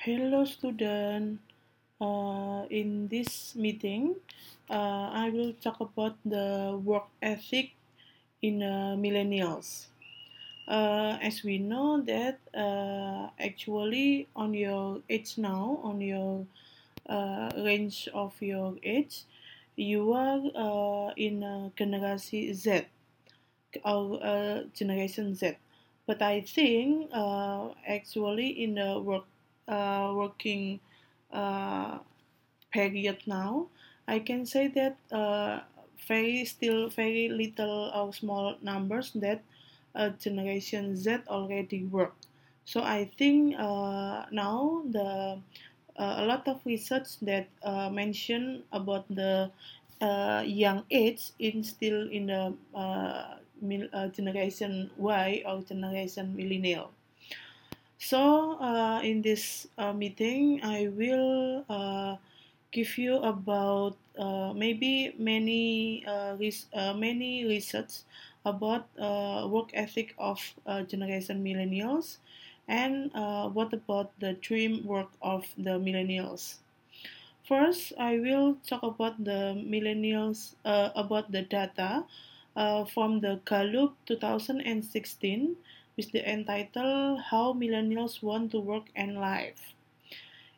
Hello, student. Uh, in this meeting, uh, I will talk about the work ethic in uh, millennials. Uh, as we know that uh, actually on your age now, on your uh, range of your age, you are uh, in uh, generation Z or uh, generation Z. But I think uh, actually in the work uh, working uh, period now, I can say that uh, very still very little or small numbers that uh, generation Z already work. So I think now the a lot of research that mention about the uh, young age in still in the uh, generation Y or generation millennial. So uh, in this uh, meeting, I will uh, give you about uh, maybe many uh, res- uh, many research about work ethic of generation millennials and what about the dream work of the millennials. First, I will talk about the millennials about the data from the Gallup 2016 with the entitled How Millennials Want to Work and Live.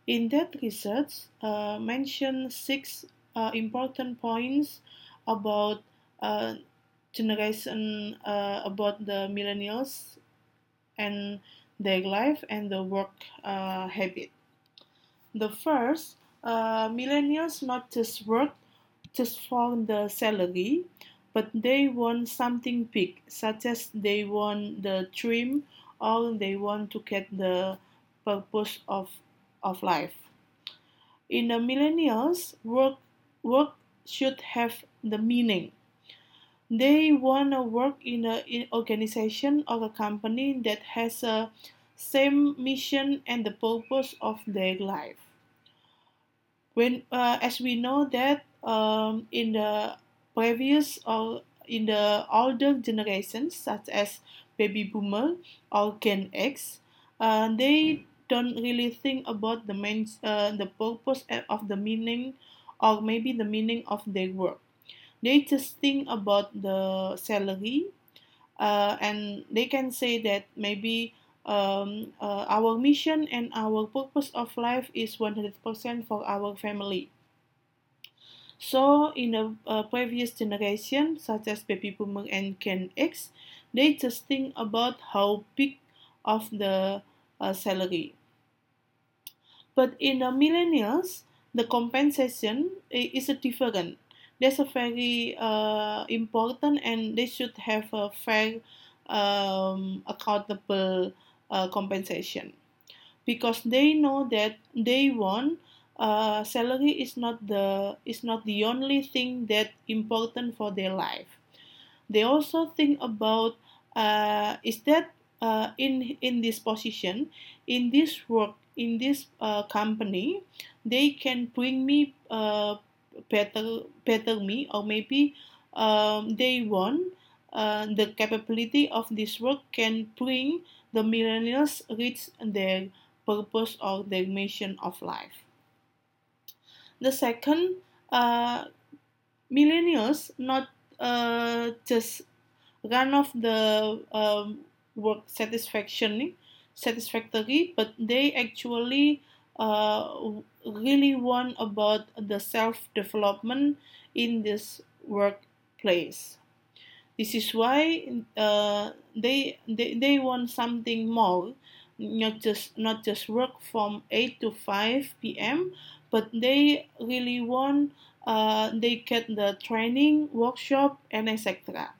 In that research, uh, mentioned six uh, important points about uh, generation uh, about the millennials and their life and the work uh, habit. The first, uh, millennials not just work just for the salary, but they want something big, such as they want the dream or they want to get the purpose of, of life. In the millennials, work work should have the meaning. They want to work in a in organization or a company that has a same mission and the purpose of their life. When uh, as we know that um, in the previous or in the older generations, such as baby boomer or Gen X, uh, they don't really think about the main, uh, the purpose of the meaning or maybe the meaning of their work. They just think about the salary, uh, and they can say that maybe um, uh, our mission and our purpose of life is 100% for our family. So, in a, a previous generation, such as baby boomer and Gen X, they just think about how big of the uh, salary. But in the millennials, the compensation is a different. That's a very uh, important, and they should have a fair, um, accountable uh, compensation because they know that they want uh, salary is not the is not the only thing that important for their life. They also think about uh, is that uh, in in this position, in this work, in this uh, company, they can bring me uh, better better me or maybe um, they want uh, the capability of this work can bring the millennials reach their purpose or their mission of life. The second, uh, millennials not uh, just run off the um, work satisfaction satisfactory, but they actually uh, really want about the self development in this workplace. This is why uh, they, they they want something more, not just not just work from eight to five p.m., but they really want uh, they get the training workshop and etc.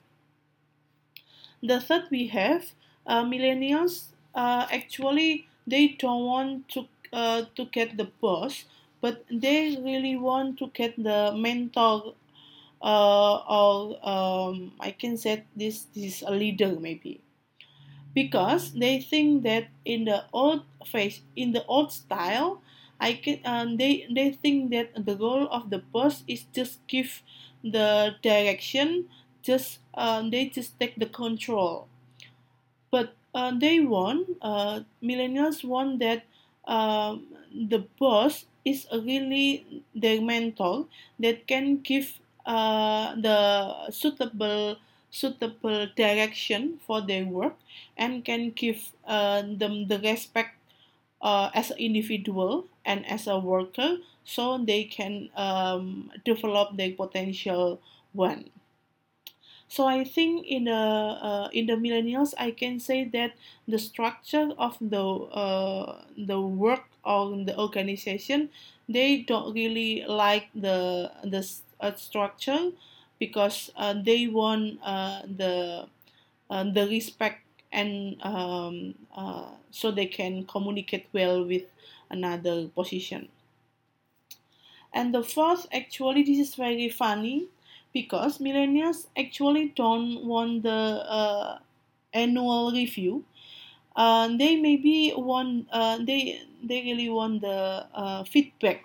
The third we have uh, millennials uh, actually they don't want to uh, to get the boss, but they really want to get the mentor uh, or um, I can say this, this is a leader maybe because they think that in the old face in the old style I can um, they they think that the role of the boss is just give the direction just uh, they just take the control. But uh, they want uh, millennials want that um, the boss is really their mentor that can give uh, the suitable suitable direction for their work and can give uh, them the respect uh, as an individual and as a worker so they can um, develop their potential one. So I think in the uh, in the millennials, I can say that the structure of the uh, the work on the organization, they don't really like the the uh, structure because uh, they want uh, the uh, the respect and um, uh, so they can communicate well with another position. And the fourth, actually, this is very funny because millennials actually don't want the uh, annual review. Uh, they maybe want uh, they they really want the uh, feedback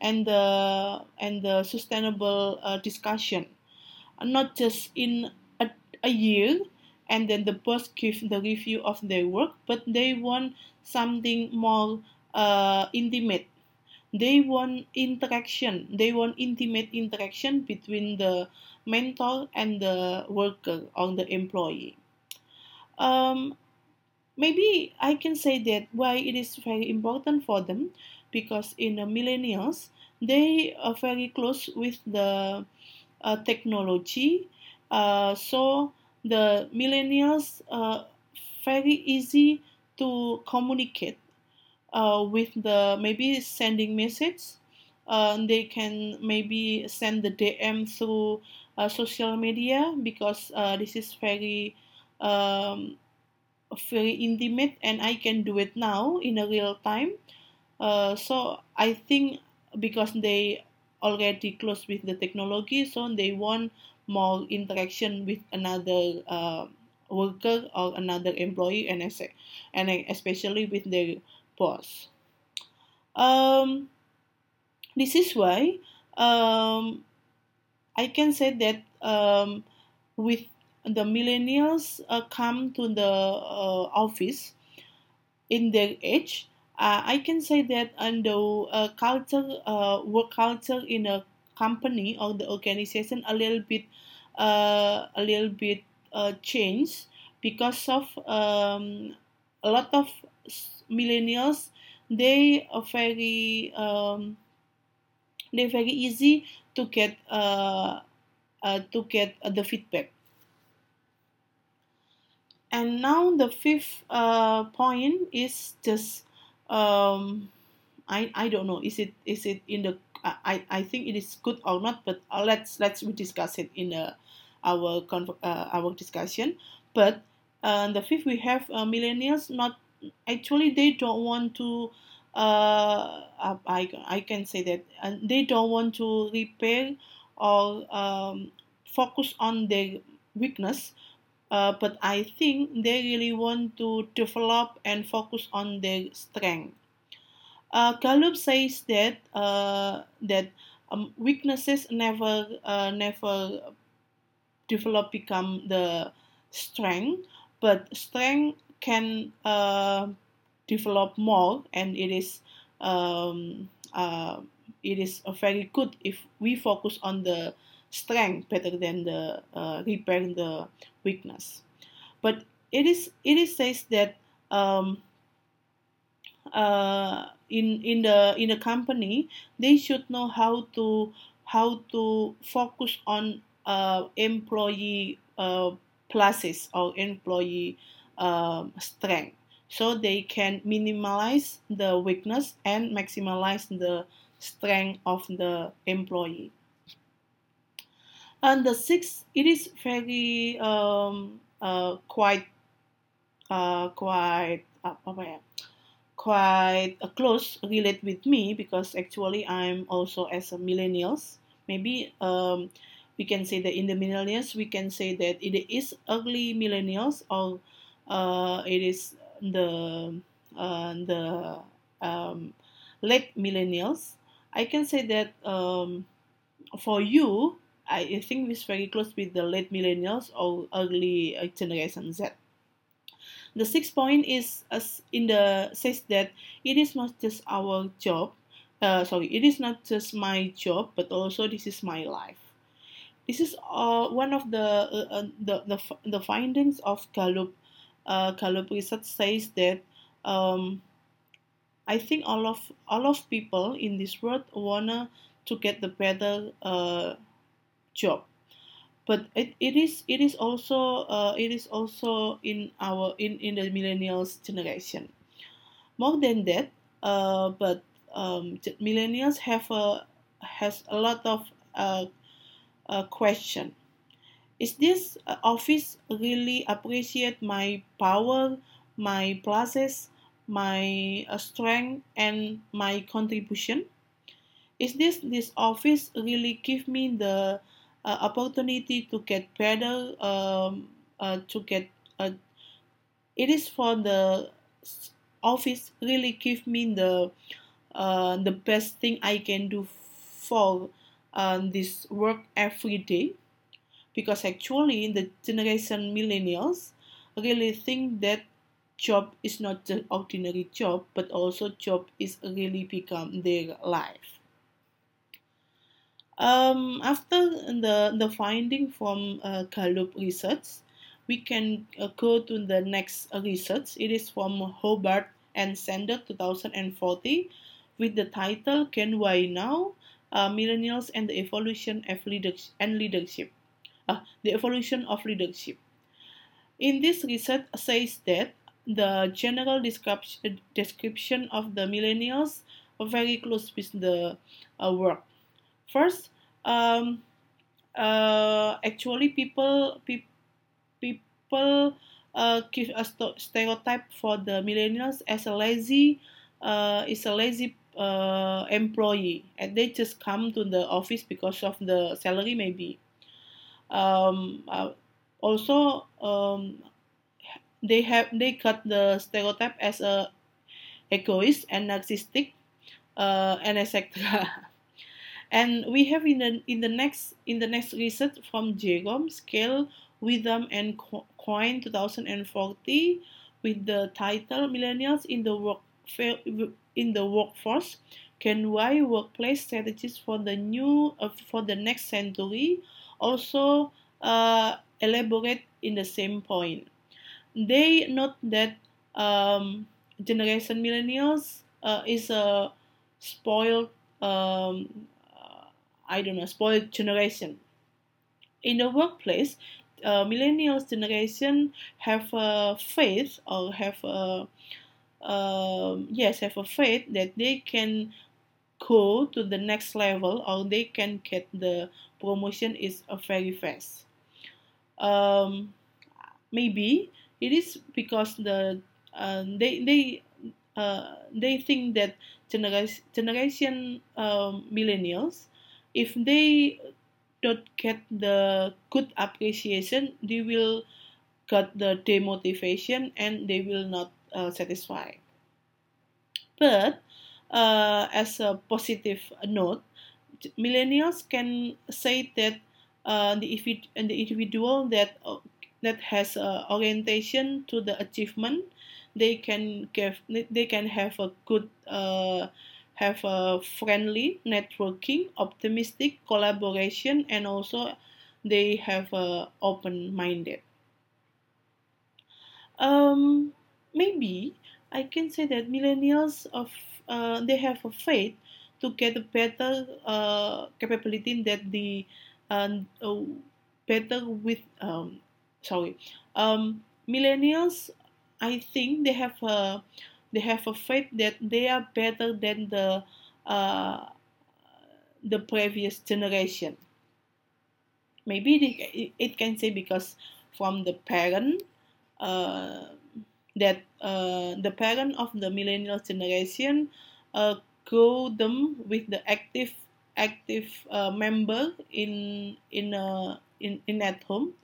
and the and the sustainable uh, discussion, not just in a, a year and then the boss give the review of their work, but they want something more uh, intimate. They want interaction. They want intimate interaction between the mentor and the worker or the employee. Um, maybe i can say that why it is very important for them because in the millennials they are very close with the uh, technology. Uh, so the millennials are very easy to communicate uh, with the maybe sending message uh, they can maybe send the dm through uh, social media because uh, this is very um, very intimate and i can do it now in a real time. Uh, so i think because they already close with the technology so they want more interaction with another uh, worker or another employee and, and especially with their boss. Um, this is why um, I can say that um, with the millennials uh, come to the uh, office in their age, uh, I can say that the uh, culture, uh, work culture in a company or the organization a little bit, uh, a little bit uh, changed because of um, a lot of millennials they are very um, they're very easy to get uh, uh, to get uh, the feedback. And now the fifth uh, point is just um, I, I don't know is it is it in the I, I think it is good or not but uh, let's let's we discuss it in uh, our uh, our discussion but uh, the fifth we have uh, millennials not actually they don't want to uh, I, I can say that and they don't want to repair or um, focus on their weakness uh, but I think they really want to develop and focus on their strength. Uh, Gallup says that uh, that um, weaknesses never uh, never develop become the strength, but strength can uh, develop more, and it is um, uh, it is very good if we focus on the strength better than the uh, repairing the weakness. But it is it is says that um, in in the in the company they should know how to how to focus on uh, employee uh, pluses or employee um, strength so they can minimize the weakness and maximize the strength of the employee. And the sixth, it is very um, uh, quite uh, quite uh, quite a close relate with me because actually I'm also as a millennials. Maybe um, we can say that in the millennials we can say that it is early millennials or uh, it is the uh, the um, late millennials. I can say that um, for you, I think it's very close with the late millennials or early generation Z. The sixth point is as in the says that it is not just our job. Uh, sorry, it is not just my job, but also this is my life. This is uh, one of the, uh, uh the, the the findings of Gallup. Uh, Gallup research says that um, I think all of all of people in this world wanna to get the better uh, job but it, it is it is also uh, it is also in our in in the millennials generation. More than that uh, but um, millennials have a has a lot of uh, uh, question. Is this uh, office really appreciate my power my process my uh, strength and my contribution? Is this this office really give me the uh, opportunity to get better um, uh, to get uh, it is for the office really give me the uh, the best thing I can do for um, this work every day. Because actually the generation millennials really think that job is not just ordinary job but also job is really become their life um, after the, the finding from uh, Gallup research, we can uh, go to the next research. It is from Hobart and Sendek 2040 with the title Gen Y Now? Uh, Millennials and the Evolution of Leadership and Leadership. Uh, the evolution of leadership. In this research says that the general description of the millennials are very close with the uh, work First, um, uh, actually, people pe- people uh, give a st- stereotype for the millennials as a lazy uh, is a lazy uh, employee, and they just come to the office because of the salary, maybe. Um, uh, also, um, they have they cut the stereotype as a egoist and narcissistic, uh, and etc. And we have in the in the next in the next research from Jerome Scale, Witham and Coyne 2040 with the title Millennials in the work in the workforce Gen Y workplace strategies for the new uh, for the next century also uh, elaborate in the same point. They note that um, generation millennials uh, is a spoiled um, I don't know, spoiled generation. In the workplace, uh, millennials generation have a faith or have a uh, yes have a faith that they can go to the next level or they can get the promotion is uh, very fast. Um, maybe it is because the uh, they they uh, they think that generation generation um, millennials if they don't get the good appreciation, they will get the demotivation and they will not uh, satisfy. But uh, as a positive note, millennials can say that uh, the, the individual that uh, that has orientation to the achievement, they can give they can have a good uh, have a friendly networking, optimistic collaboration, and also they have a open-minded. Um, maybe I can say that millennials of uh, they have a faith to get a better uh, capability that the uh, better with um, sorry um, millennials I think they have a they have a faith that they are better than the uh, the previous generation. Maybe it, it can say because from the parent uh, that uh, the parent of the millennial generation uh, grow them with the active active uh, member in in uh, in in at home.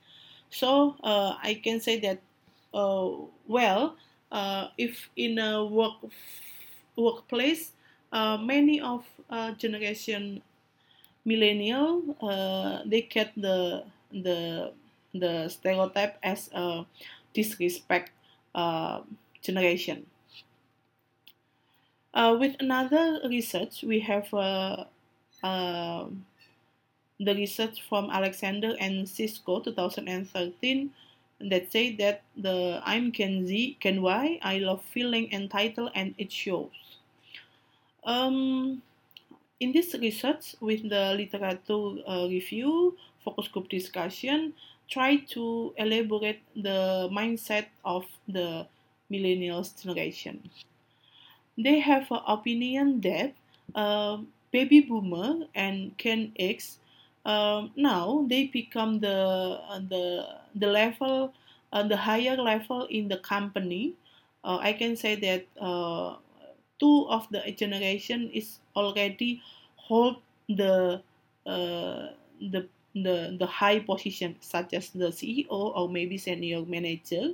So uh, I can say that uh, well uh, if in a work workplace, uh, many of uh, generation millennial uh, they get the the the stereotype as a disrespect uh, generation. Uh, with another research, we have the research from Alexander and Sysko 2013 that say that the I'm Gen Z, Gen Y, I love feeling entitled and it shows. Um, in this research with the literature uh, review, focus group discussion, try to elaborate the mindset of the millennials generation. They have an opinion that uh, baby boomer and Gen X um, now they become the uh, the the level uh, the higher level in the company. Uh, I can say that uh, two of the generation is already hold the uh, the the the high position such as the CEO or maybe senior manager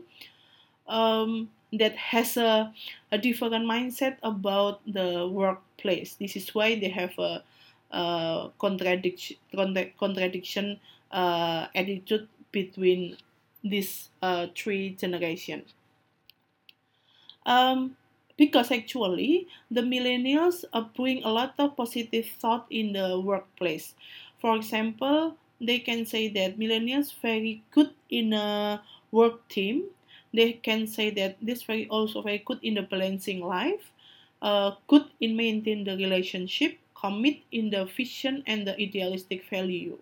um, that has a, a different mindset about the workplace. This is why they have a, a contradiction contradiction uh, attitude between these uh, three generations. Um, because actually the millennials uh, bring a lot of positive thought in the workplace. For example, they can say that millennials very good in a work team. They can say that this very also very good in the balancing life, uh, good in maintain the relationship, commit in the vision and the idealistic value.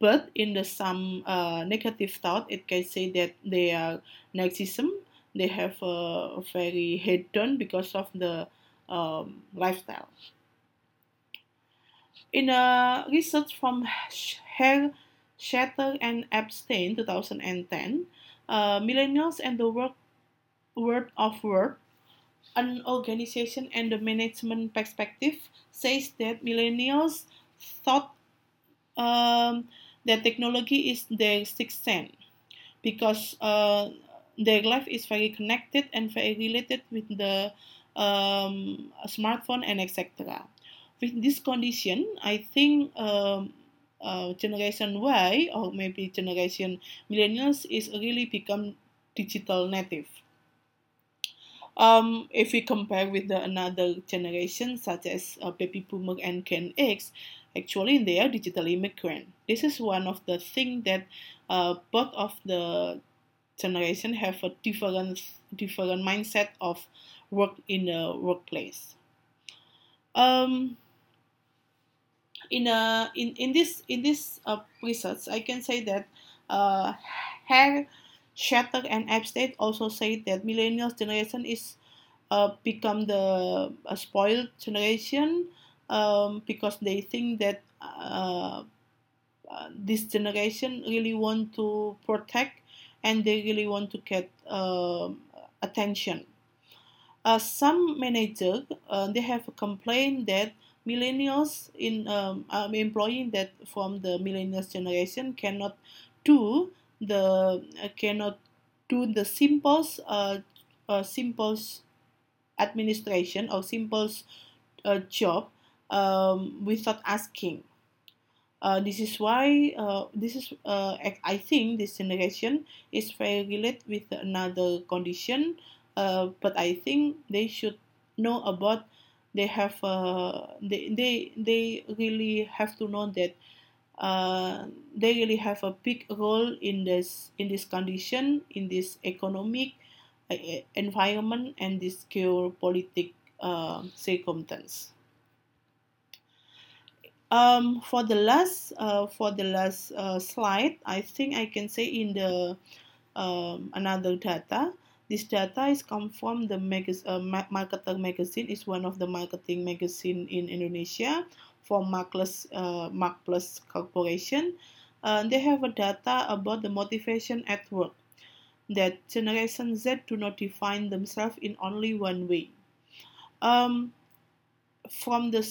But in the some uh, negative thought, it can say that they are narcissism, they have a very head done because of the um, lifestyle. In a research from Hare, Shatter, and Epstein 2010, uh, Millennials and the work, World of Work, an organization and the management perspective, says that millennials thought um, that technology is their sixth sense because uh, their life is very connected and very related with the um, smartphone and etc. With this condition, I think um, uh, generation Y or maybe generation millennials is really become digital native. Um, if we compare with the another generation such as uh, baby boomer and Gen X, actually they are digital immigrant. This is one of the things that uh, both of the generation have a different different mindset of work in the workplace. Um, in a in, in this in this uh, research, I can say that uh, Hare, Shatter, and Epstein also say that millennials generation is uh, become the a spoiled generation um, because they think that uh, uh, this generation really want to protect and they really want to get uh, attention. Uh, some managers uh, they have complained that millennials in um, um, employing that from the millennials generation cannot do the cannot do the simple uh, uh, simple administration or simple uh, job um, without asking uh, this is why uh, this is uh, I think this generation is very related with another condition, uh, but I think they should know about they have uh, they, they they really have to know that uh, they really have a big role in this in this condition in this economic environment and this geopolitical circumstance. Um, for the last uh, for the last uh, slide, I think I can say in the um, another data. This data is come from the mag- uh, Marketer magazine. is one of the marketing magazine in Indonesia for MarkPlus uh, MarkPlus Corporation. Uh, they have a data about the motivation at work. That Generation Z do not define themselves in only one way. Um, from the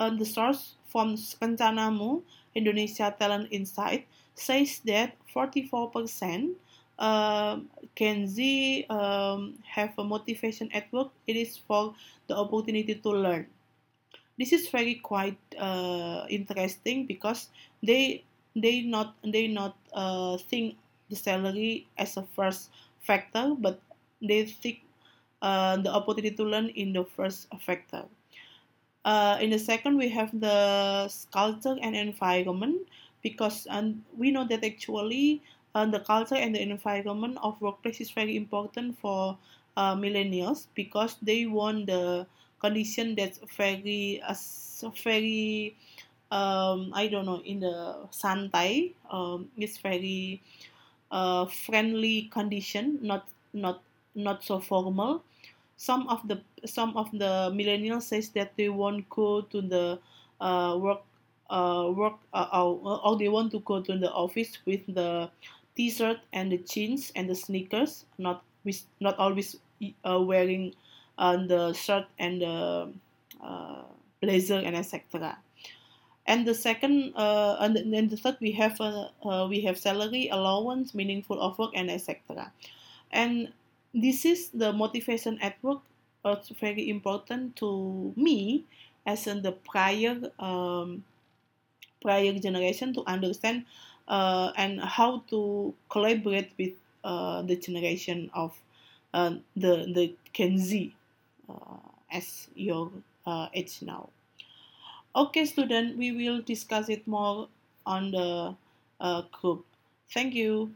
uh, the source from Rencanamu Indonesia Talent Insight says that 44% uh, Gen Z um, have a motivation at work. It is for the opportunity to learn. This is very quite uh, interesting because they they not they not uh, think the salary as a first factor, but they seek uh, the opportunity to learn in the first factor. Uh, in the second, we have the culture and environment because we know that actually uh, the culture and the environment of workplace is very important for uh, millennials because they want the condition that's very uh, very um, I don't know in the santai um, it's very uh, friendly condition not not not so formal some of the some of the millennials says that they won't go to the uh, work uh, work uh, or, or they want to go to the office with the t-shirt and the jeans and the sneakers not with not always uh, wearing uh, the shirt and the uh, blazer and etc and the second uh, and then the third we have uh, uh, we have salary allowance meaningful of work and etc and this is the motivation at work it's very important to me as in the prior um, prior generation to understand uh, and how to collaborate with uh, the generation of uh, the the Gen Z uh, as your uh, age now. Okay, student, we will discuss it more on the uh, group. Thank you.